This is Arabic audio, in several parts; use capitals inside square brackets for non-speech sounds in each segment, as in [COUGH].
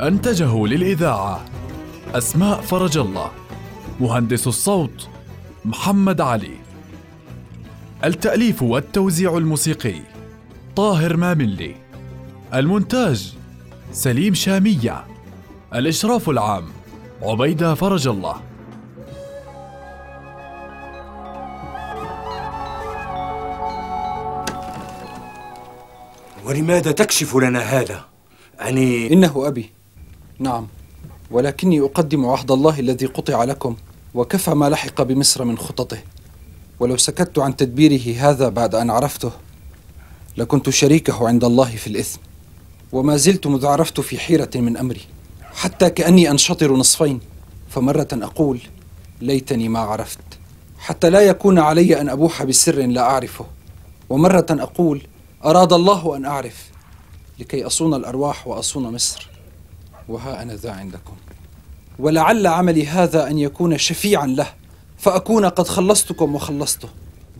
أنتجه للإذاعة أسماء فرج الله مهندس الصوت محمد علي. التأليف والتوزيع الموسيقي طاهر ماملي. المونتاج سليم شامية. الإشراف العام عبيدة فرج الله. ولماذا تكشف لنا هذا؟ يعني إنه أبي. نعم. ولكني أقدم عهد الله الذي قطع لكم وكفى ما لحق بمصر من خططه. ولو سكت عن تدبيره هذا بعد أن عرفته لكنت شريكه عند الله في الإثم وما زلت مذ عرفت في حيرة من أمري. حتى كأني أنشطر نصفين فمرة أقول ليتني ما عرفت. حتى لا يكون علي أن أبوح بسر لا أعرفه. ومرة أقول أراد الله أن أعرف لكي أصون الأرواح وأصون مصر. وها أنا ذا عندكم. ولعل عملي هذا أن يكون شفيعا له فأكون قد خلصتكم وخلصته.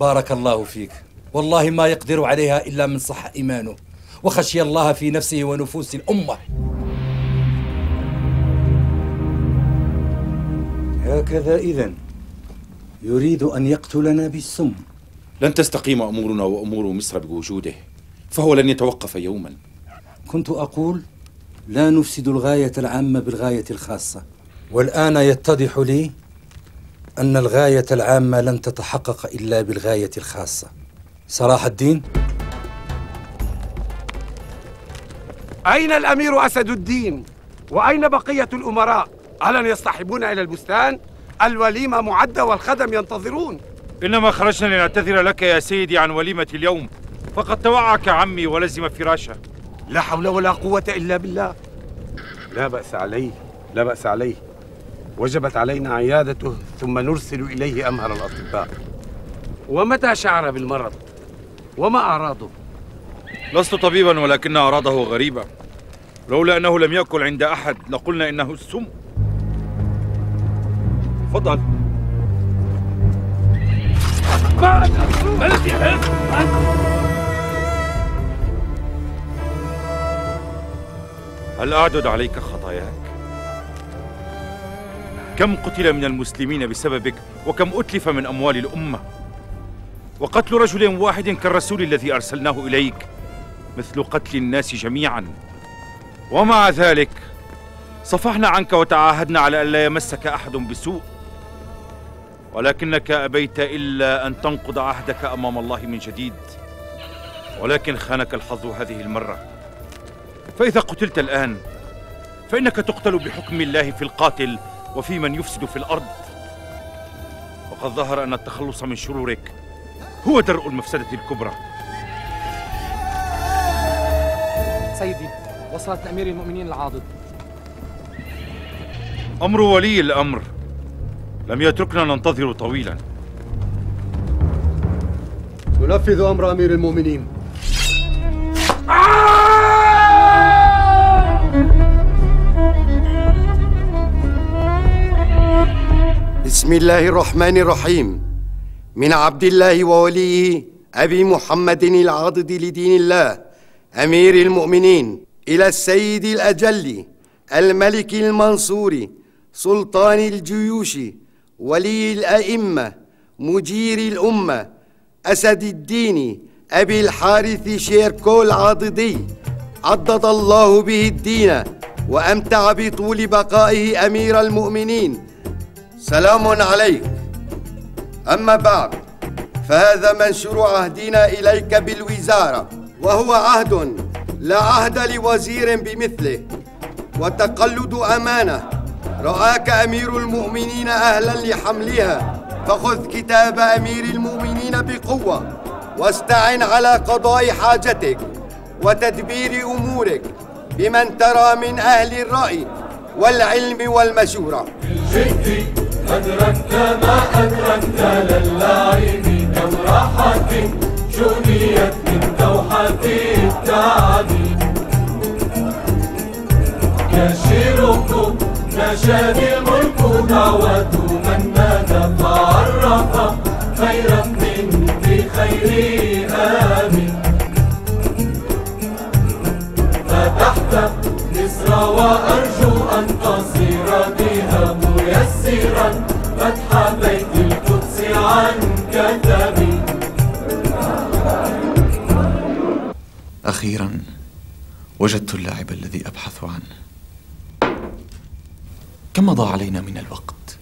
بارك الله فيك. والله ما يقدر عليها إلا من صح إيمانه. وخشي الله في نفسه ونفوس الأمة. هكذا إذا يريد أن يقتلنا بالسم. لن تستقيم أمورنا وأمور مصر بوجوده فهو لن يتوقف يوما. كنت أقول لا نفسد الغاية العامة بالغاية الخاصة والآن يتضح لي أن الغاية العامة لن تتحقق إلا بالغاية الخاصة صلاح الدين أين الأمير أسد الدين؟ وأين بقية الأمراء؟ ألن يصطحبون إلى البستان؟ الوليمة معدة والخدم ينتظرون إنما خرجنا لنعتذر لك يا سيدي عن وليمة اليوم فقد توعك عمي ولزم فراشه لا حول ولا قوة إلا بالله. لا بأس عليه لا بأس عليه. وجبت علينا عيادته ثم نرسل إليه أمهر الأطباء. ومتى شعر بالمرض؟ وما أعراضه؟ لست طبيبا ولكن أراده غريبة. لولا أنه لم يأكل عند أحد لقلنا إنه السم. تفضل. هل أعدد عليك خطاياك؟ كم قتل من المسلمين بسببك وكم أتلف من أموال الأمة؟ وقتل رجل واحد كالرسول الذي أرسلناه إليك مثل قتل الناس جميعا. ومع ذلك صفحنا عنك وتعاهدنا على ألا يمسك أحد بسوء. ولكنك أبيت إلا أن تنقض عهدك أمام الله من جديد. ولكن خانك الحظ هذه المرة. فإذا قتلت الآن فإنك تقتل بحكم الله في القاتل وفي من يفسد في الأرض. وقد ظهر أن التخلص من شرورك هو درء المفسدة الكبرى. سيدي وصلت لأمير المؤمنين العاضد. أمر ولي الأمر. لم يتركنا ننتظر طويلا. ننفذ أمر أمير المؤمنين. بسم الله الرحمن الرحيم. من عبد الله ووليه أبي محمد العاضد لدين الله أمير المؤمنين إلى السيد الأجل الملك المنصور سلطان الجيوش ولي الأئمة مجير الأمة أسد الدين أبي الحارث شيركو العاضدي عضد الله به الدين وأمتع بطول بقائه أمير المؤمنين. سلام عليك. أما بعد فهذا منشور عهدنا إليك بالوزارة وهو عهد لا عهد لوزير بمثله. وتقلد أمانة رآك أمير المؤمنين أهلا لحملها فخذ كتاب أمير المؤمنين بقوة واستعن على قضاء حاجتك وتدبير أمورك بمن ترى من أهل الرأي والعلم والمشورة. أدركت ما أدركت للعين كم راحة جنيت من دوحة التعب يشيركم نشاد الملك دعوة من نادى فعرف خيرا من بخير آمن. فتحت مصر وأرجو أن تصير ميسرا فتح بيت القدس عن كتب أخيرا وجدت اللاعب الذي أبحث عنه. كم مضى علينا من الوقت؟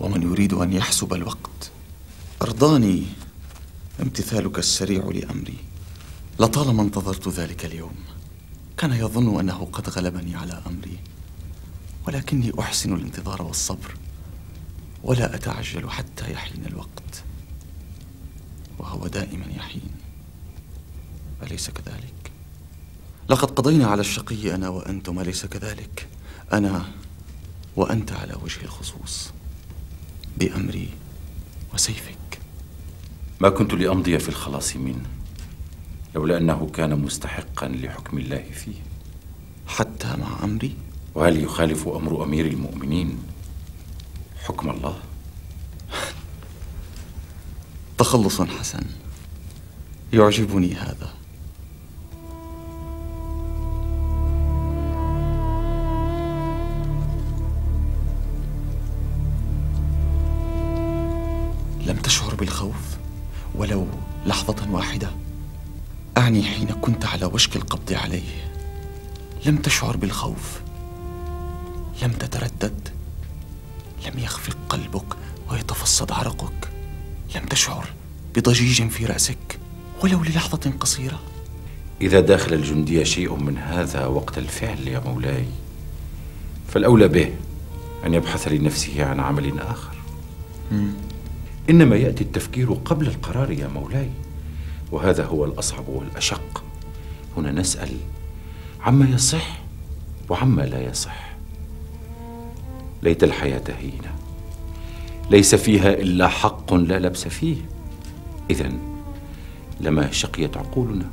ومن يريد أن يحسب الوقت؟ أرضاني امتثالك السريع لأمري. لطالما انتظرت ذلك اليوم كان يظن أنه قد غلبني على أمري. ولكني أحسن الانتظار والصبر ولا أتعجل حتى يحين الوقت وهو دائما يحين أليس كذلك؟ لقد قضينا على الشقي أنا وأنتم أليس كذلك؟ أنا وأنت على وجه الخصوص بأمري وسيفك ما كنت لأمضي في الخلاص منه لولا أنه كان مستحقا لحكم الله فيه حتى مع أمري؟ وهل يخالف أمر أمير المؤمنين حكم الله؟ تخلص حسن. يعجبني هذا. لم تشعر بالخوف؟ ولو لحظة واحدة. أعني حين كنت على وشك القبض عليه. لم تشعر بالخوف؟ لم تتردد. لم يخفق قلبك ويتفصد عرقك. لم تشعر بضجيج في رأسك ولو للحظة قصيرة. إذا داخل الجندي شيء من هذا وقت الفعل يا مولاي فالأولى به أن يبحث لنفسه عن عمل آخر. مم. إنما يأتي التفكير قبل القرار يا مولاي وهذا هو الأصعب والأشق. هنا نسأل عما يصح وعما لا يصح. ليت الحياة هينة ليس فيها إلا حق لا لبس فيه. إذا لما شقيت عقولنا.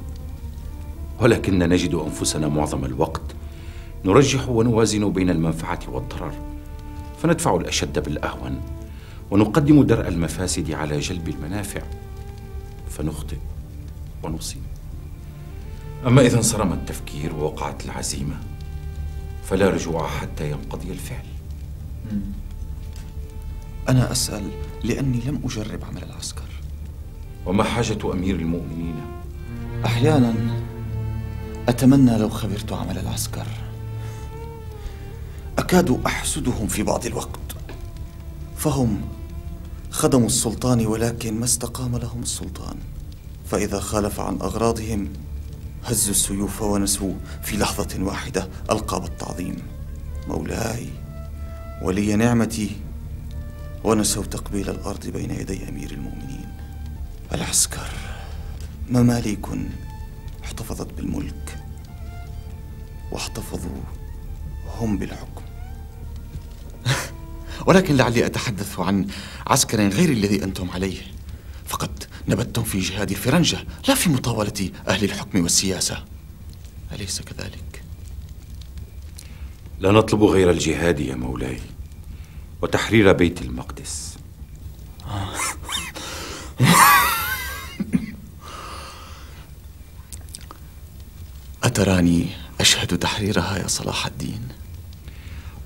ولكن نجد أنفسنا معظم الوقت نرجح ونوازن بين المنفعة والضرر فندفع الأشد بالأهون ونقدم درء المفاسد على جلب المنافع فنخطئ ونصيب. أما إذا انصرم التفكير ووقعت العزيمة فلا رجوع حتى ينقضي الفعل. أنا أسأل لأني لم أجرب عمل العسكر. وما حاجة أمير المؤمنين؟ أحيانا أتمنى لو خبرت عمل العسكر. أكاد أحسدهم في بعض الوقت. فهم خدموا السلطان ولكن ما استقام لهم السلطان. فإذا خالف عن أغراضهم هزوا السيوف ونسوا في لحظة واحدة ألقاب التعظيم. مولاي. ولي نعمتي ونسوا تقبيل الأرض بين يدي أمير المؤمنين. العسكر مماليك احتفظت بالملك واحتفظوا هم بالحكم. [LAUGHS] ولكن لعلي أتحدث عن عسكر غير الذي أنتم عليه. فقد نبتم في جهاد الفرنجة لا في مطاولة أهل الحكم والسياسة. أليس كذلك؟ لا نطلب غير الجهاد يا مولاي وتحرير بيت المقدس. [LAUGHS] أتراني أشهد تحريرها يا صلاح الدين؟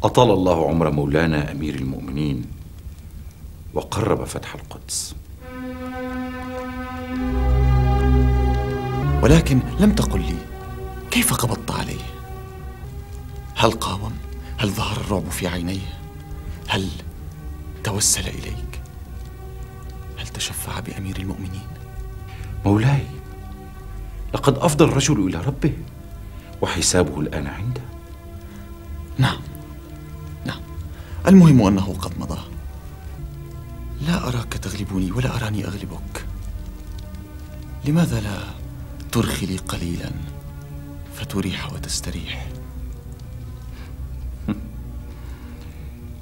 أطال الله عمر مولانا أمير المؤمنين وقرب فتح القدس. ولكن لم تقل لي كيف قبضت عليه؟ هل قاوم؟ هل ظهر الرعب في عينيه؟ هل توسل إليك؟ هل تشفع بأمير المؤمنين؟ مولاي لقد افضى الرجل إلى ربه وحسابه الآن عنده. نعم. نعم. المهم أنه قد مضى. لا أراك تغلبني ولا أراني أغلبك. لماذا لا ترخي لي قليلا فتريح وتستريح؟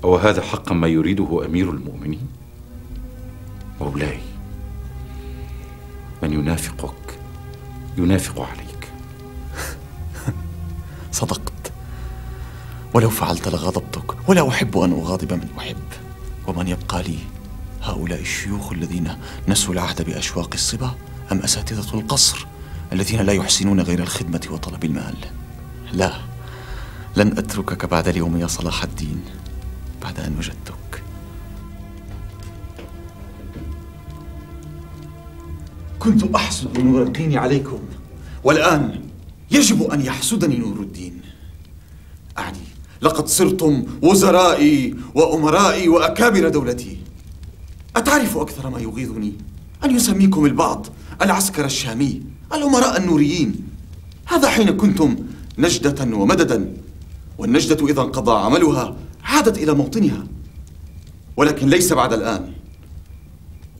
أو هذا حقا ما يريده أمير المؤمنين؟ مولاي من ينافقك ينافق عليك. [LAUGHS] صدقت. ولو فعلت لغضبتك ولا أحب أن أغاضب من أحب. ومن يبقى لي هؤلاء الشيوخ الذين نسوا العهد بأشواق الصبا؟ أم أساتذة القصر الذين لا يحسنون غير الخدمة وطلب المال؟ لا لن أتركك بعد اليوم يا صلاح الدين. بعد أن وجدتك. كنت أحسد نور الدين عليكم والآن يجب أن يحسدني نور الدين. أعني لقد صرتم وزرائي وأمرائي وأكابر دولتي. أتعرف أكثر ما يغيظني أن يسميكم البعض العسكر الشامي الأمراء النوريين. هذا حين كنتم نجدة ومددا والنجدة إذا انقضى عملها عادت إلى موطنها. ولكن ليس بعد الآن.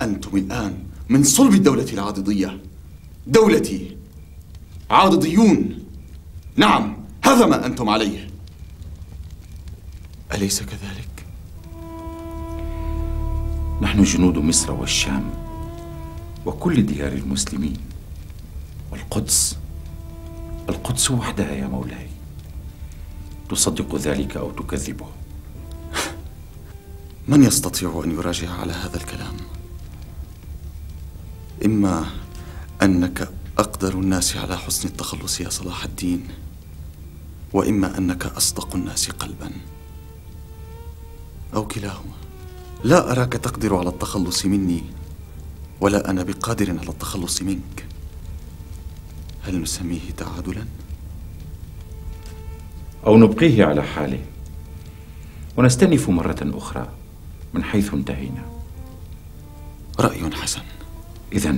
أنتم الآن من صلب الدولة العاضدية. دولتي. عاضديون. نعم هذا ما أنتم عليه. أليس كذلك؟ نحن جنود مصر والشام وكل ديار المسلمين. والقدس. القدس وحدها يا مولاي. تصدق ذلك أو تكذبه. من يستطيع أن يراجع على هذا الكلام؟ إما أنك أقدر الناس على حسن التخلص يا صلاح الدين وإما أنك أصدق الناس قلبا. أو كلاهما. لا أراك تقدر على التخلص مني ولا أنا بقادر على التخلص منك. هل نسميه تعادلا؟ أو نبقيه على حاله. ونستنف مرة أخرى. من حيث انتهينا. رأي حسن. اذا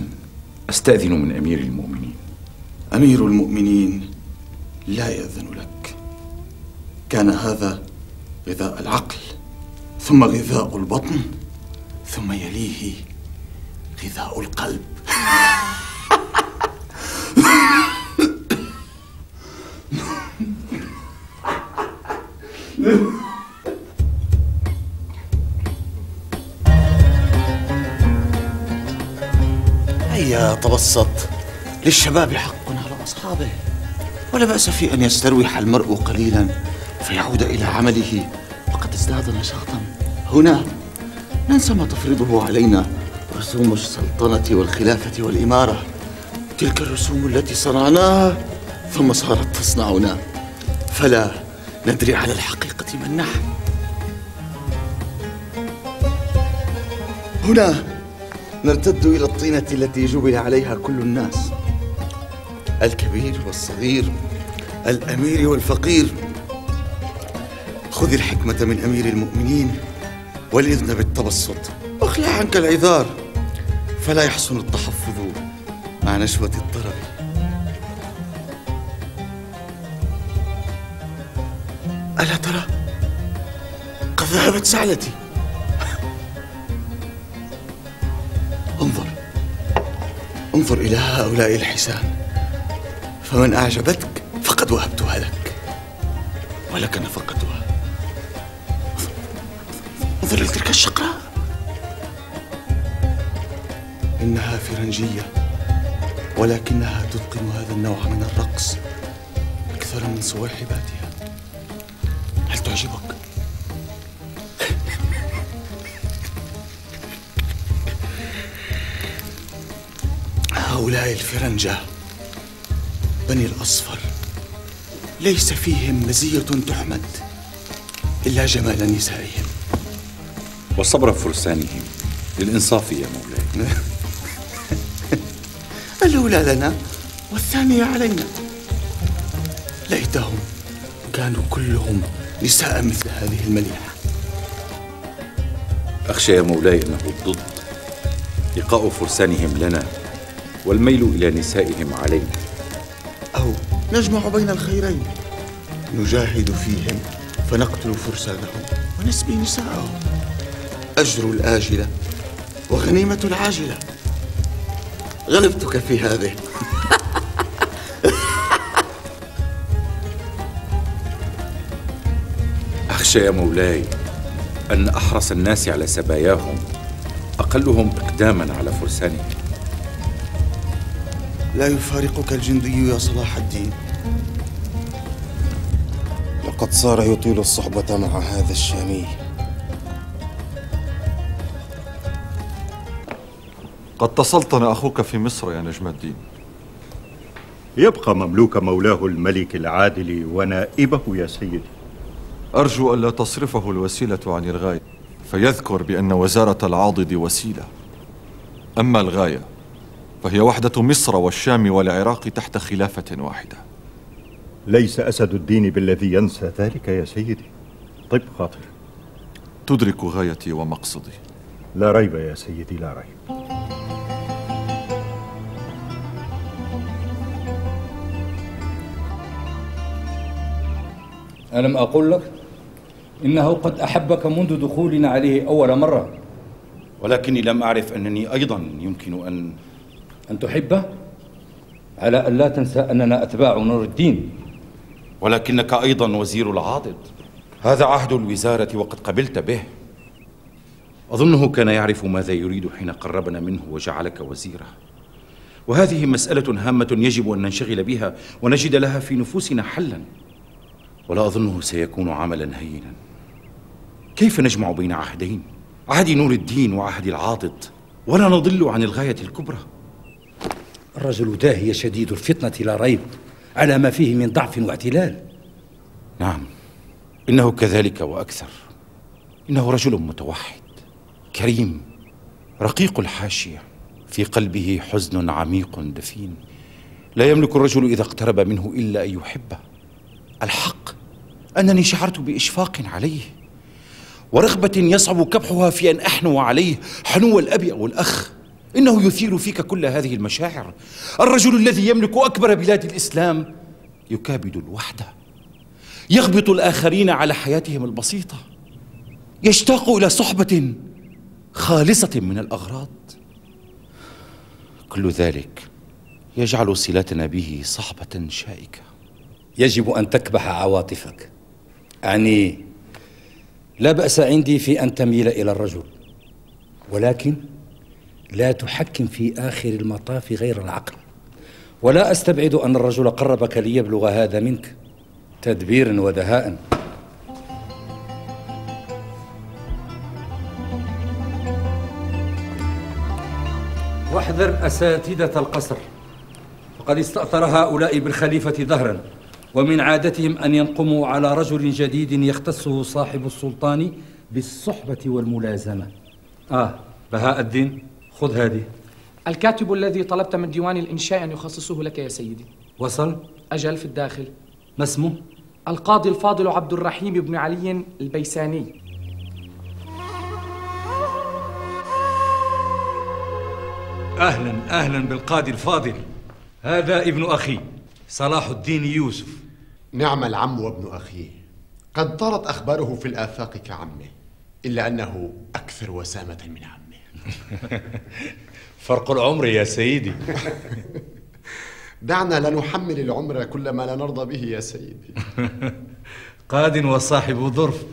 أستأذن من أمير المؤمنين. أمير المؤمنين لا يأذن لك. كان هذا غذاء العقل ثم غذاء البطن ثم يليه غذاء القلب. [LAUGHS] هيا تبسط؟ للشباب حق على أصحابه. ولا بأس في أن يستروح المرء قليلا فيعود إلى عمله. وقد ازداد نشاطا. هنا ننسى ما تفرضه علينا رسوم السلطنة والخلافة والإمارة. تلك الرسوم التي صنعناها ثم صارت تصنعنا. فلا ندري على الحقيقة من نحن. هنا نرتد إلى الطينة التي جبل عليها كل الناس. الكبير والصغير الأمير والفقير. خذ الحكمة من أمير المؤمنين والإذن بالتبسط. واخلع عنك العذار فلا يحسن التحفظ مع نشوة الطرب. ألا ترى؟ قد ذهبت سعلتي. انظر إلى هؤلاء الحسان فمن أعجبتك فقد وهبتها لك ولك نفقتها انظر إلى تلك الشقراء. إنها فرنجية ولكنها تتقن هذا النوع من الرقص أكثر من صواحباتها هل تعجبك؟ هؤلاء الفرنجة. بني الأصفر. ليس فيهم مزية تحمد إلا جمال نسائهم. وصبر فرسانهم للإنصاف يا مولاي. [LAUGHS] الأولى لنا والثانية علينا. ليتهم كانوا كلهم نساء مثل هذه المليحة. أخشى يا مولاي أنه الضد. لقاء فرسانهم لنا والميل إلى نسائهم علينا. أو نجمع بين الخيرين. نجاهد فيهم فنقتل فرسانهم ونسبي نساءهم. أجر الآجلة وغنيمة العاجلة. غلبتك في هذه. [LAUGHS] أخشى يا مولاي أن أحرص الناس على سباياهم أقلهم إقداما على فرسانهم. لا يفارقك الجندي يا صلاح الدين. لقد صار يطيل الصحبة مع هذا الشامي. قد تسلطن أخوك في مصر يا نجم الدين. يبقى مملوك مولاه الملك العادل ونائبه يا سيدي. أرجو ألا تصرفه الوسيلة عن الغاية فيذكر بأن وزارة العاضد وسيلة. أما الغاية فهي وحدة مصر والشام والعراق تحت خلافة واحدة. ليس أسد الدين بالذي ينسى ذلك يا سيدي. طب خاطر. تدرك غايتي ومقصدي. لا ريب يا سيدي لا ريب. ألم أقل لك؟ إنه قد أحبك منذ دخولنا عليه أول مرة. ولكني لم أعرف أنني أيضا يمكن أن أن تحبه على أن لا تنسى أننا أتباع نور الدين. ولكنك أيضا وزير العاضد. هذا عهد الوزارة وقد قبلت به. أظنه كان يعرف ماذا يريد حين قربنا منه وجعلك وزيره وهذه مسألة هامة يجب أن ننشغل بها ونجد لها في نفوسنا حلا. ولا أظنه سيكون عملا هينا. كيف نجمع بين عهدين؟ عهد نور الدين وعهد العاضد. ولا نضل عن الغاية الكبرى. الرجل داهية شديد الفطنة لا ريب على ما فيه من ضعف واعتلال. نعم. إنه كذلك وأكثر. إنه رجل متوحد كريم رقيق الحاشية. في قلبه حزن عميق دفين. لا يملك الرجل إذا اقترب منه إلا أن يحبه. الحق أنني شعرت بإشفاق عليه. ورغبة يصعب كبحها في أن أحنو عليه حنو الأب أو الأخ. إنه يثير فيك كل هذه المشاعر. الرجل الذي يملك أكبر بلاد الإسلام يكابد الوحدة. يغبط الآخرين على حياتهم البسيطة. يشتاق إلى صحبة خالصة من الأغراض. كل ذلك يجعل صلتنا به صعبة شائكة. يجب أن تكبح عواطفك. أعني لا بأس عندي في أن تميل إلى الرجل. ولكن لا تحكم في آخر المطاف غير العقل. ولا أستبعد أن الرجل قربك ليبلغ هذا منك تدبيرا ودهاء واحذر أساتذة القصر. فقد استأثر هؤلاء بالخليفة ظهرا ومن عادتهم أن ينقموا على رجل جديد يختصه صاحب السلطان بالصحبة والملازمة. آه بهاء الدين؟ خذ هذه. الكاتب الذي طلبت من ديوان الإنشاء أن يخصصه لك يا سيدي. وصل. أجل في الداخل. ما اسمه؟ القاضي الفاضل عبد الرحيم بن علي البيساني. أهلا أهلا بالقاضي الفاضل. هذا ابن أخي صلاح الدين يوسف. نعم العم وابن أخيه قد طارت أخباره في الآفاق كعمه إلا أنه أكثر وسامة من عمه. [LAUGHS] فرق العمر يا سيدي. [LAUGHS] دعنا لا نحمل العمر كل ما لا نرضى به يا سيدي. [LAUGHS] قاد وصاحب ظرف.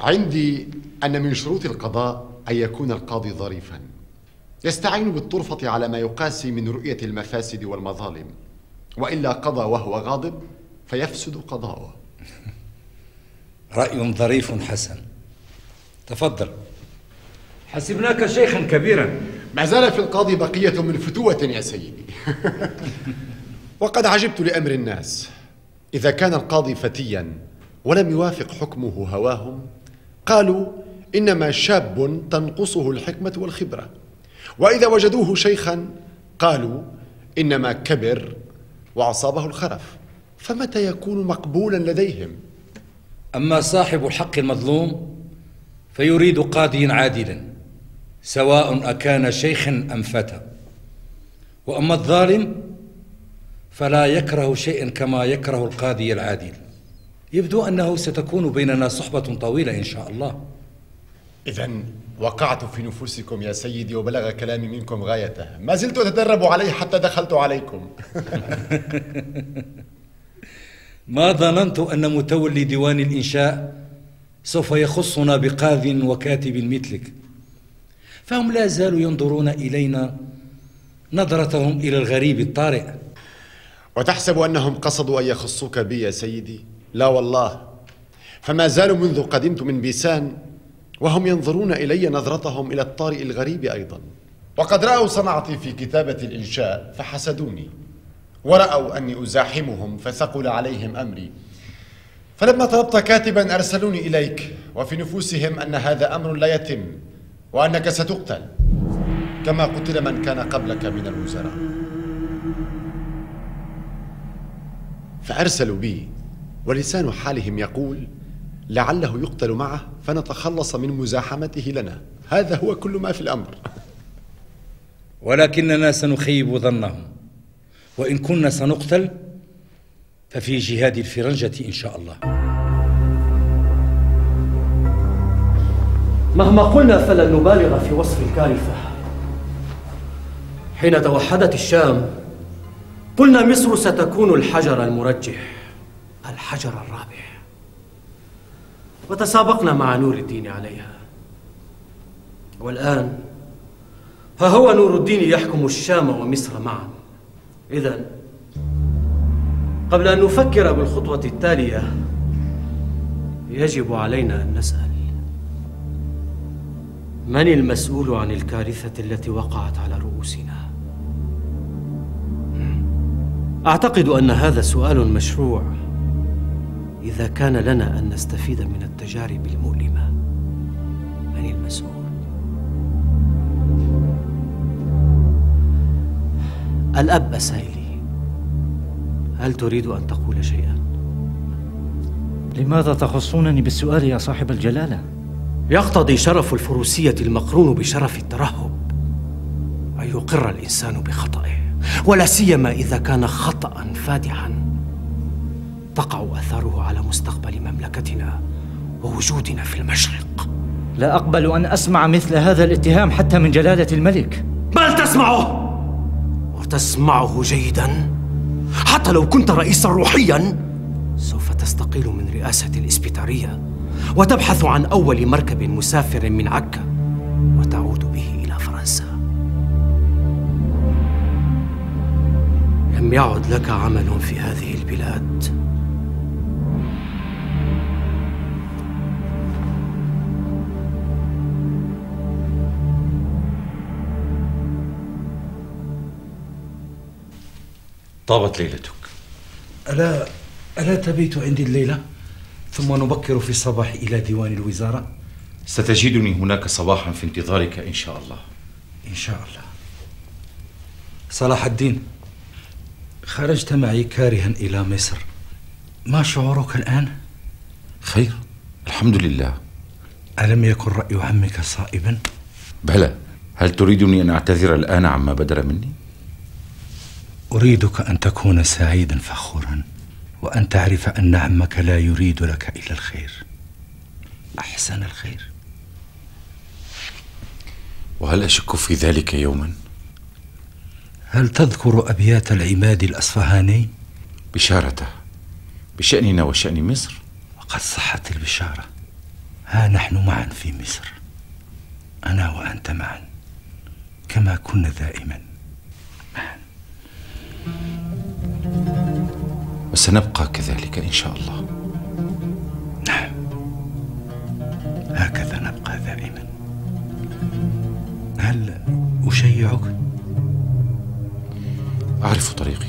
عندي أن من شروط القضاء أن يكون القاضي ظريفا. يستعين بالطرفة على ما يقاسي من رؤية المفاسد والمظالم. وإلا قضى وهو غاضب فيفسد قضاؤه. رأي ظريف حسن. تفضل. حسبناك شيخا كبيرا. ما زال في القاضي بقية من فتوة يا سيدي. [LAUGHS] وقد عجبت لأمر الناس. إذا كان القاضي فتيا ولم يوافق حكمه هواهم قالوا إنما شاب تنقصه الحكمة والخبرة. وإذا وجدوه شيخا قالوا إنما كبر وأصابه الخرف. فمتى يكون مقبولا لديهم؟ أما صاحب الحق المظلوم فيريد قاضي عادلا. سواء أكان شيخا أم فتى وأما الظالم فلا يكره شيئا كما يكره القاضي العادل. يبدو أنه ستكون بيننا صحبة طويلة إن شاء الله. إذا وقعت في نفوسكم يا سيدي وبلغ كلامي منكم غايته. ما زلت أتدرب عليه حتى دخلت عليكم. [LAUGHS] ما ظننت أن متولي ديوان الإنشاء سوف يخصنا بقاذ وكاتب مثلك. فهم لا زالوا ينظرون إلينا نظرتهم إلى الغريب الطارئ. وتحسب أنهم قصدوا أن يخصوك بي يا سيدي؟ لا والله. فما زالوا منذ قدمت من بيسان وهم ينظرون إلي نظرتهم إلى الطارئ الغريب أيضا. وقد رأوا صنعتي في كتابة الإنشاء فحسدوني. ورأوا أني أزاحمهم فثقل عليهم أمري. فلما طلبت كاتبا أرسلوني إليك وفي نفوسهم أن هذا أمر لا يتم. وأنك ستقتل كما قتل من كان قبلك من الوزراء. فأرسلوا بي ولسان حالهم يقول لعله يقتل معه فنتخلص من مزاحمته لنا. هذا هو كل ما في الأمر. ولكننا سنخيب ظنهم. وإن كنا سنقتل ففي جهاد الفرنجة إن شاء الله. مهما قلنا فلن نبالغ في وصف الكارثة. حين توحدت الشام قلنا مصر ستكون الحجر المرجح. الحجر الرابح. وتسابقنا مع نور الدين عليها. والآن ها هو نور الدين يحكم الشام ومصر معا. إذا قبل أن نفكر بالخطوة التالية يجب علينا أن نسأل. من المسؤول عن الكارثة التي وقعت على رؤوسنا؟ أعتقد أن هذا سؤال مشروع إذا كان لنا أن نستفيد من التجارب المؤلمة من المسؤول؟ الأب سائلي هل تريد أن تقول شيئا؟ لماذا تخصونني بالسؤال يا صاحب الجلالة؟ يقتضي شرف الفروسية المقرون بشرف الترهب أن يقر الإنسان بخطئه ولا سيما إذا كان خطأ فادحا تقع أثاره على مستقبل مملكتنا ووجودنا في المشرق. لا أقبل أن أسمع مثل هذا الاتهام حتى من جلالة الملك. بل تسمعه! وتسمعه جيدا! حتى لو كنت رئيسا روحيا! سوف تستقيل من رئاسة الإسبيتارية وتبحث عن أول مركب مسافر من عكا وتعود به إلى فرنسا. لم يعد لك عمل في هذه البلاد. طابت ليلتك. ألا ألا تبيت عندي الليلة؟ ثم نبكر في الصباح إلى ديوان الوزارة ستجدني هناك صباحا في انتظارك إن شاء الله إن شاء الله صلاح الدين خرجت معي كارها إلى مصر ما شعورك الآن؟ خير الحمد لله ألم يكن رأي عمك صائبا؟ بلى هل تريدني أن أعتذر الآن عما بدر مني؟ أريدك أن تكون سعيدا فخورا وأن تعرف أن عمك لا يريد لك إلا الخير. أحسن الخير. وهل أشك في ذلك يوما؟ هل تذكر أبيات العماد الأصفهاني؟ بشارته. بشأننا وشأن مصر. وقد صحت البشارة. ها نحن معا في مصر. أنا وأنت معا. كما كنا دائما. معا. وسنبقى كذلك إن شاء الله نعم هكذا نبقى دائما هل أشيعك؟ أعرف طريقي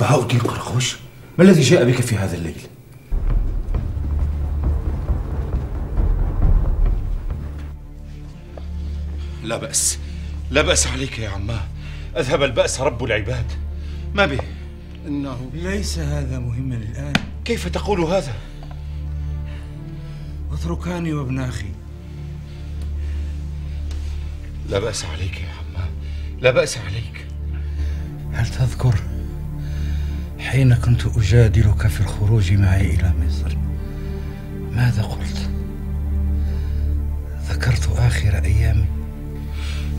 بهاء الدين قرقوش ما الذي جاء بك في هذا الليل؟ بأس. لا بأس عليك يا عماه أذهب البأس رب العباد. ما به إنه ليس هذا مهما الآن كيف تقول هذا؟ اتركاني وابن أخي. لا بأس عليك يا عماه لا بأس عليك. هل تذكر حين كنت أجادلك في الخروج معي إلى مصر؟ ماذا قلت؟ ذكرت آخر أيامي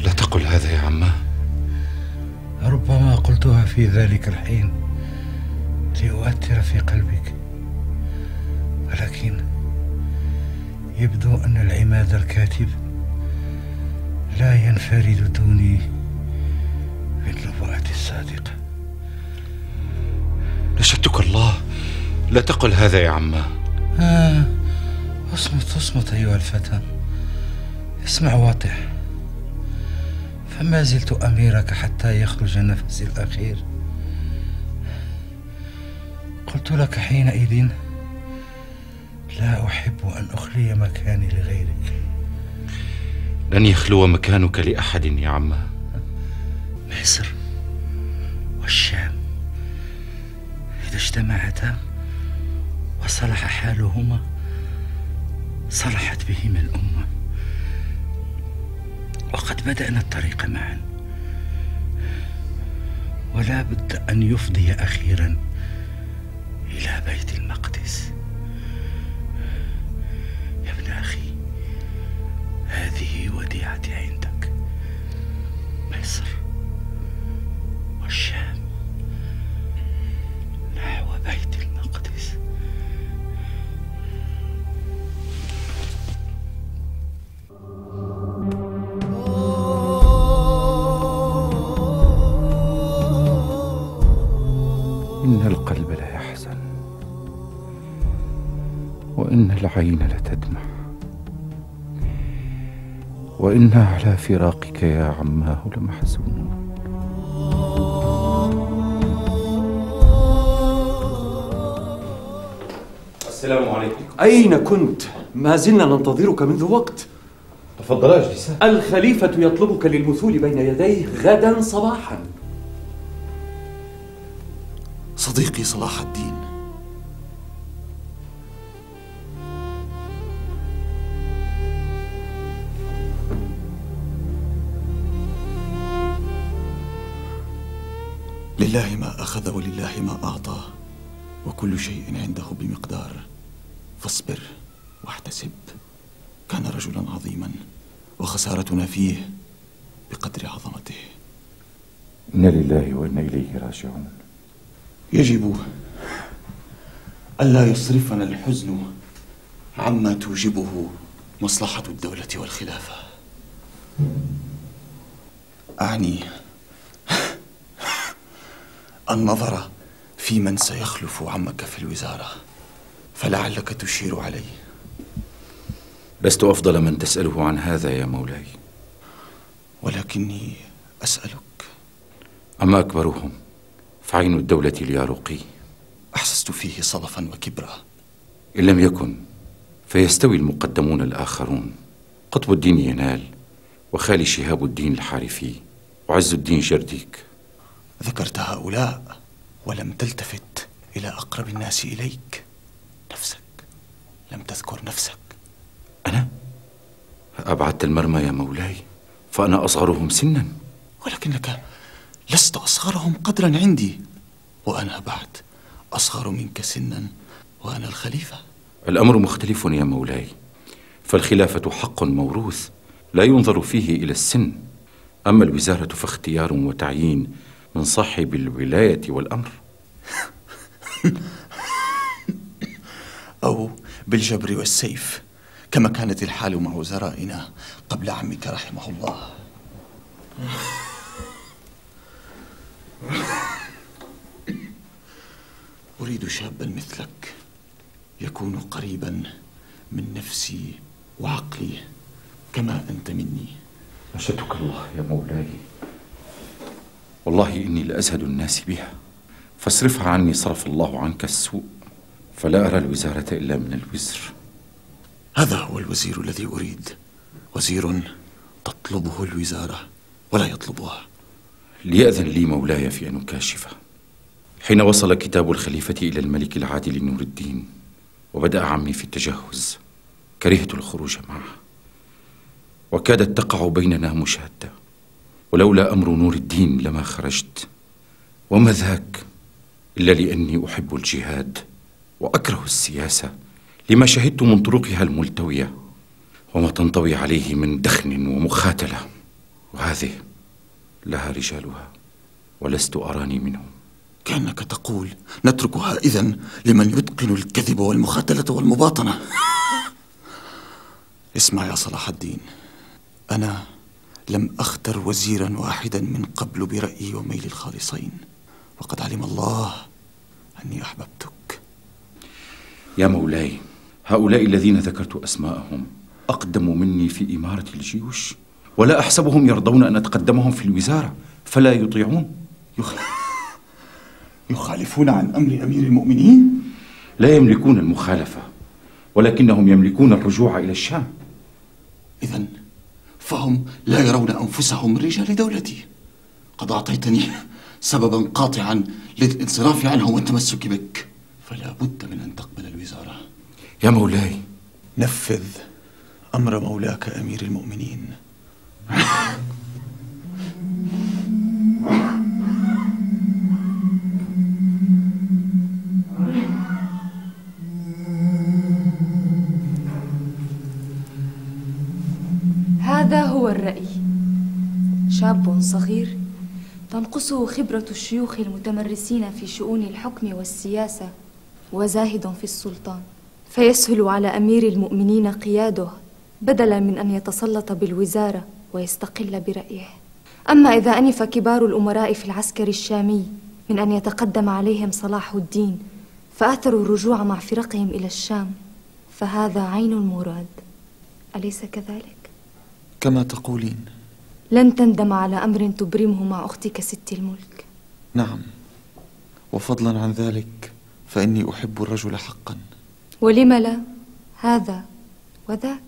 لا تقل هذا يا عماه ربما قلتها في ذلك الحين لأؤثر في قلبك. ولكن يبدو أن العماد الكاتب لا ينفرد دوني بالنبوءة الصادقة. نشدتك الله. لا تقل هذا يا عماه آه اصمت اصمت أيها الفتى. اسمع واضح فما زلت أميرك حتى يخرج نفسي الأخير. قلت لك حينئذ لا أحب أن أخلي مكاني لغيرك. لن يخلو مكانك لأحد يا عماه مصر والشام. إذا اجتمعتا وصلح حالهما صلحت بهما الأمة. وقد بدأنا الطريق معا. ولا بد أن يفضي أخيرا إلى بيت المقدس. يا ابن أخي هذه وديعتي عندك. مصر والشام نحو بيت إن القلب لا يحزن وإن العين لتدمع وإنا على فراقك يا عماه لمحزونون السلام عليكم. أين كنت؟ ما زلنا ننتظرك منذ وقت. تفضل اجلس الخليفة يطلبك للمثول بين يديه غدا صباحا. صديقي صلاح الدين. لله ما أخذ ولله ما أعطى وكل شيء عنده بمقدار. فاصبر واحتسب. كان رجلا عظيما وخسارتنا فيه بقدر عظمته. إنا لله وإنا إليه راجعون. يجب ألا يصرفنا الحزن عما توجبه مصلحة الدولة والخلافة. أعني النظر في من سيخلف عمك في الوزارة فلعلك تشير عليه. لست أفضل من تسأله عن هذا يا مولاي. ولكني أسألك. أما أكبرهم؟ فعين الدولة اليارقي أحسست فيه صلفا وكبرا. إن لم يكن فيستوي المقدمون الآخرون. قطب الدين ينال وخالي شهاب الدين الحارثي وعز الدين شرديك ذكرت هؤلاء ولم تلتفت إلى أقرب الناس إليك. نفسك لم تذكر نفسك. أنا؟ أبعدت المرمى يا مولاي فأنا أصغرهم سنا. ولكنك لست أصغرهم قدرا عندي. وأنا بعد أصغر منك سنا وأنا الخليفة. الأمر مختلف يا مولاي فالخلافة حق موروث لا ينظر فيه إلى السن. أما الوزارة فاختيار وتعيين من صاحب الولاية والأمر. [LAUGHS] أو بالجبر والسيف كما كانت الحال مع وزرائنا قبل عمك رحمه الله. أريد شابا مثلك. يكون قريبا من نفسي وعقلي كما أنت مني. نشدك الله يا مولاي. والله إني لأزهد الناس بها. فاصرفها عني صرف الله عنك السوء فلا أرى الوزارة إلا من الوزر. هذا هو الوزير الذي أريد. وزير تطلبه الوزارة ولا يطلبها. ليأذن لي مولاي في أن أكاشفه. حين وصل كتاب الخليفة إلى الملك العادل نور الدين وبدأ عمي في التجهز. كرهت الخروج معه. وكادت تقع بيننا مشادة ولولا أمر نور الدين لما خرجت. وما ذاك إلا لأني أحب الجهاد وأكره السياسة لما شهدت من طرقها الملتوية. وما تنطوي عليه من دخن ومخاتلة. وهذه لها رجالها ولست أراني منهم. كأنك تقول نتركها إذن لمن يتقن الكذب والمخاتلة والمباطنة. [LAUGHS] اسمع يا صلاح الدين. أنا لم أختر وزيرا واحدا من قبل برأيي وميلي الخالصين. وقد علم الله أني أحببتك. يا مولاي هؤلاء الذين ذكرت أسماءهم أقدم مني في إمارة الجيوش ولا أحسبهم يرضون أن أتقدمهم في الوزارة فلا يطيعون. يخ... يخالفون عن أمر أمير المؤمنين؟ لا يملكون المخالفة ولكنهم يملكون الرجوع إلى الشام. إذا فهم لا يرون أنفسهم من رجال دولتي. قد أعطيتني سببا قاطعا للانصراف عنهم والتمسك بك. فلا بد من أن تقبل الوزارة. يا مولاي. نفذ أمر مولاك أمير المؤمنين. [LAUGHS] هو الرأي. شاب صغير تنقصه خبرة الشيوخ المتمرسين في شؤون الحكم والسياسة وزاهد في السلطان. فيسهل على أمير المؤمنين قياده بدلا من أن يتسلط بالوزارة ويستقل برأيه. أما إذا أنف كبار الأمراء في العسكر الشامي من أن يتقدم عليهم صلاح الدين فآثروا الرجوع مع فرقهم إلى الشام فهذا عين المراد. أليس كذلك؟ كما تقولين. لن تندم على أمر تبرمه مع أختك ست الملك. نعم. وفضلا عن ذلك فإني أحب الرجل حقا. ولم لا؟ هذا وذاك؟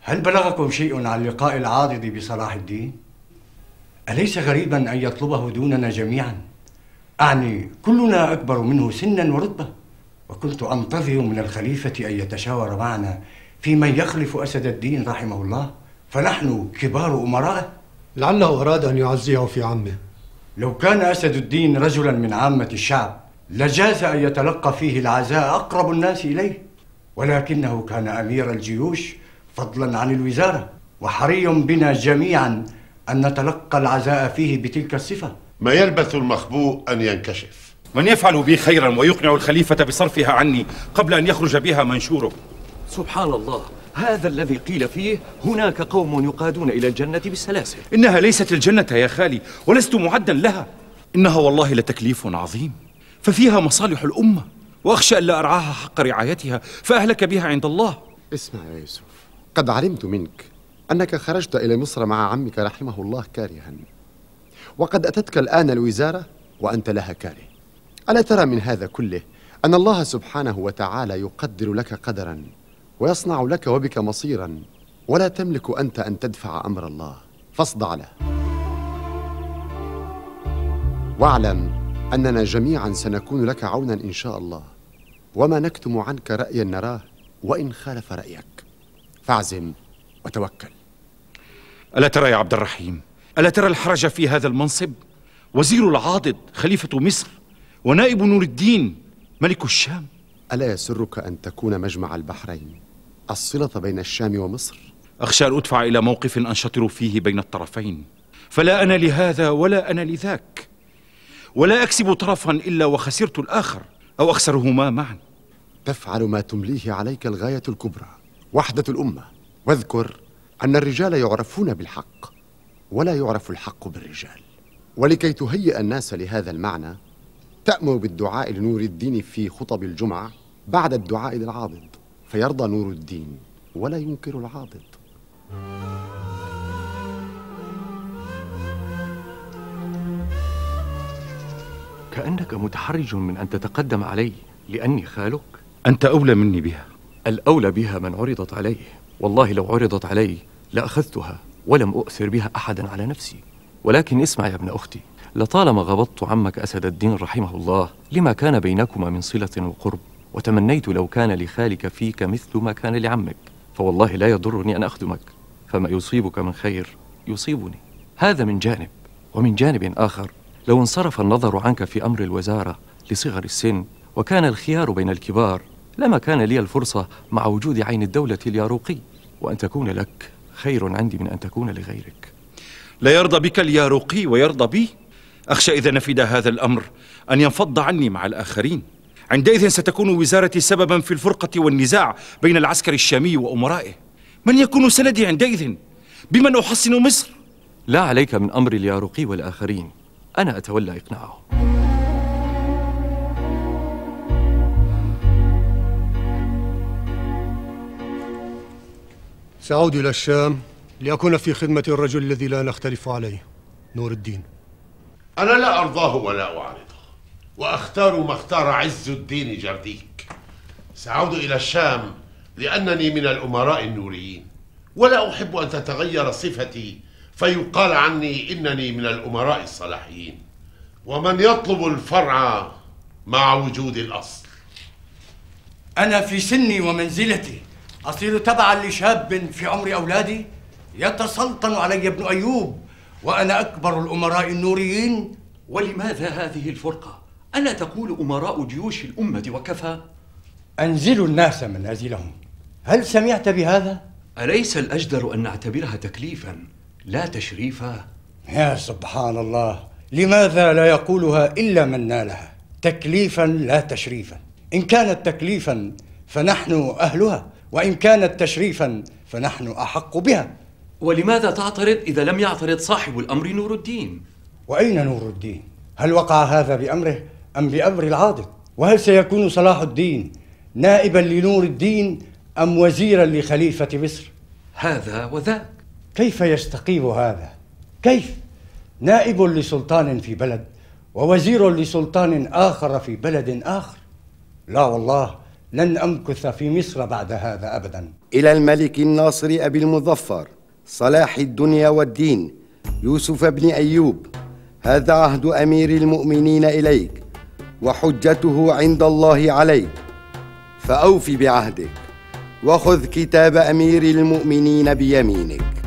هل بلغكم شيء عن لقاء العاضد بصلاح الدين؟ أليس غريبا أن يطلبه دوننا جميعا؟ أعني كلنا أكبر منه سنا ورتبة. وكنت أنتظر من الخليفة أن يتشاور معنا في من يخلف أسد الدين رحمه الله. فنحن كبار أمرائه لعله أراد أن يعزيه في عمه. لو كان أسد الدين رجلا من عامة الشعب لجاز أن يتلقى فيه العزاء أقرب الناس إليه. ولكنه كان أمير الجيوش فضلا عن الوزارة وحري بنا جميعا أن نتلقى العزاء فيه بتلك الصفة. ما يلبث المخبوء أن ينكشف. من يفعل بي خيرا ويقنع الخليفة بصرفها عني قبل أن يخرج بها منشوره. سبحان الله. هذا الذي قيل فيه هناك قوم يقادون إلى الجنة بالسلاسل. إنها ليست الجنة يا خالي ولست معدا لها. إنها والله لتكليف عظيم ففيها مصالح الأمة وأخشى ألا أرعاها حق رعايتها فأهلك بها عند الله. اسمع يا يوسف قد علمت منك أنك خرجت إلى مصر مع عمك رحمه الله كارها وقد أتتك الآن الوزارة وأنت لها كاره. ألا ترى من هذا كله أن الله سبحانه وتعالى يقدر لك قدرا؟ ويصنع لك وبك مصيرا ولا تملك أنت أن تدفع أمر الله. فاصدع له. واعلم أننا جميعا سنكون لك عونا إن شاء الله. وما نكتم عنك رأيا نراه وإن خالف رأيك. فاعزم وتوكل. ألا ترى يا عبد الرحيم؟ ألا ترى الحرج في هذا المنصب؟ وزير العاضد خليفة مصر ونائب نور الدين ملك الشام. ألا يسرك أن تكون مجمع البحرين؟ الصلة بين الشام ومصر؟ أخشى أن أدفع إلى موقف أنشطر فيه بين الطرفين. فلا أنا لهذا ولا أنا لذاك. ولا أكسب طرفا إلا وخسرت الآخر أو أخسرهما معا. تفعل ما تمليه عليك الغاية الكبرى وحدة الأمة. واذكر أن الرجال يعرفون بالحق ولا يعرف الحق بالرجال. ولكي تهيئ الناس لهذا المعنى تأمر بالدعاء لنور الدين في خطب الجمعة بعد الدعاء للعاضد فيرضى نور الدين ولا ينكر العاضد. كأنك متحرج من أن تتقدم علي لأني خالك. أنت أولى مني بها. الأولى بها من عرضت عليه. والله لو عرضت علي لأخذتها ولم أؤثر بها أحدا على نفسي. ولكن اسمع يا ابن أختي لطالما غبطت عمك أسد الدين رحمه الله لما كان بينكما من صلة وقرب؟ وتمنيت لو كان لخالك فيك مثل ما كان لعمك فوالله لا يضرني أن أخدمك. فما يصيبك من خير يصيبني. هذا من جانب. ومن جانب آخر لو انصرف النظر عنك في أمر الوزارة لصغر السن وكان الخيار بين الكبار لما كان لي الفرصة مع وجود عين الدولة الياروقي. وأن تكون لك خير عندي من أن تكون لغيرك. لا يرضى بك الياروقي ويرضى بي. أخشى إذا نفد هذا الأمر أن ينفض عني مع الآخرين. عندئذ ستكون وزارتي سببا في الفرقة والنزاع بين العسكر الشامي وأمرائه. من يكون سندي عندئذ؟ بمن أحصن مصر؟ لا عليك من أمر الياروقي والآخرين. أنا أتولى إقناعهم سأعود إلى الشام لأكون في خدمة الرجل الذي لا نختلف عليه نور الدين. أنا لا أرضاه ولا أعارضه وأختار ما اختار عز الدين جرديك. سأعود إلى الشام لأنني من الأمراء النوريين. ولا أحب أن تتغير صفتي فيقال عني إنني من الأمراء الصلاحيين. ومن يطلب الفرع مع وجود الأصل. أنا في سني ومنزلتي أصير تبعا لشاب في عمر أولادي يتسلطن علي ابن أيوب وأنا أكبر الأمراء النوريين. ولماذا هذه الفرقة؟ ألا تقول أمراء جيوش الأمة وكفى؟ أنزلوا الناس منازلهم هل سمعت بهذا؟ أليس الأجدر أن نعتبرها تكليفا لا تشريفا؟ يا سبحان الله لماذا لا يقولها إلا من نالها تكليفا لا تشريفا إن كانت تكليفا فنحن أهلها وإن كانت تشريفا فنحن أحق بها ولماذا تعترض إذا لم يعترض صاحب الأمر نور الدين؟ وأين نور الدين؟ هل وقع هذا بأمره أم بأمر العاضد؟ وهل سيكون صلاح الدين نائبا لنور الدين أم وزيرا لخليفة مصر؟ هذا وذاك كيف يستقيم هذا؟ كيف؟ نائب لسلطان في بلد ووزير لسلطان آخر في بلد آخر لا والله لن أمكث في مصر بعد هذا أبدا إلى الملك الناصر أبي المظفر صلاح الدنيا والدين يوسف بن أيوب هذا عهد أمير المؤمنين إليك وحجته عند الله عليك فأوف بعهدك وخذ كتاب أمير المؤمنين بيمينك.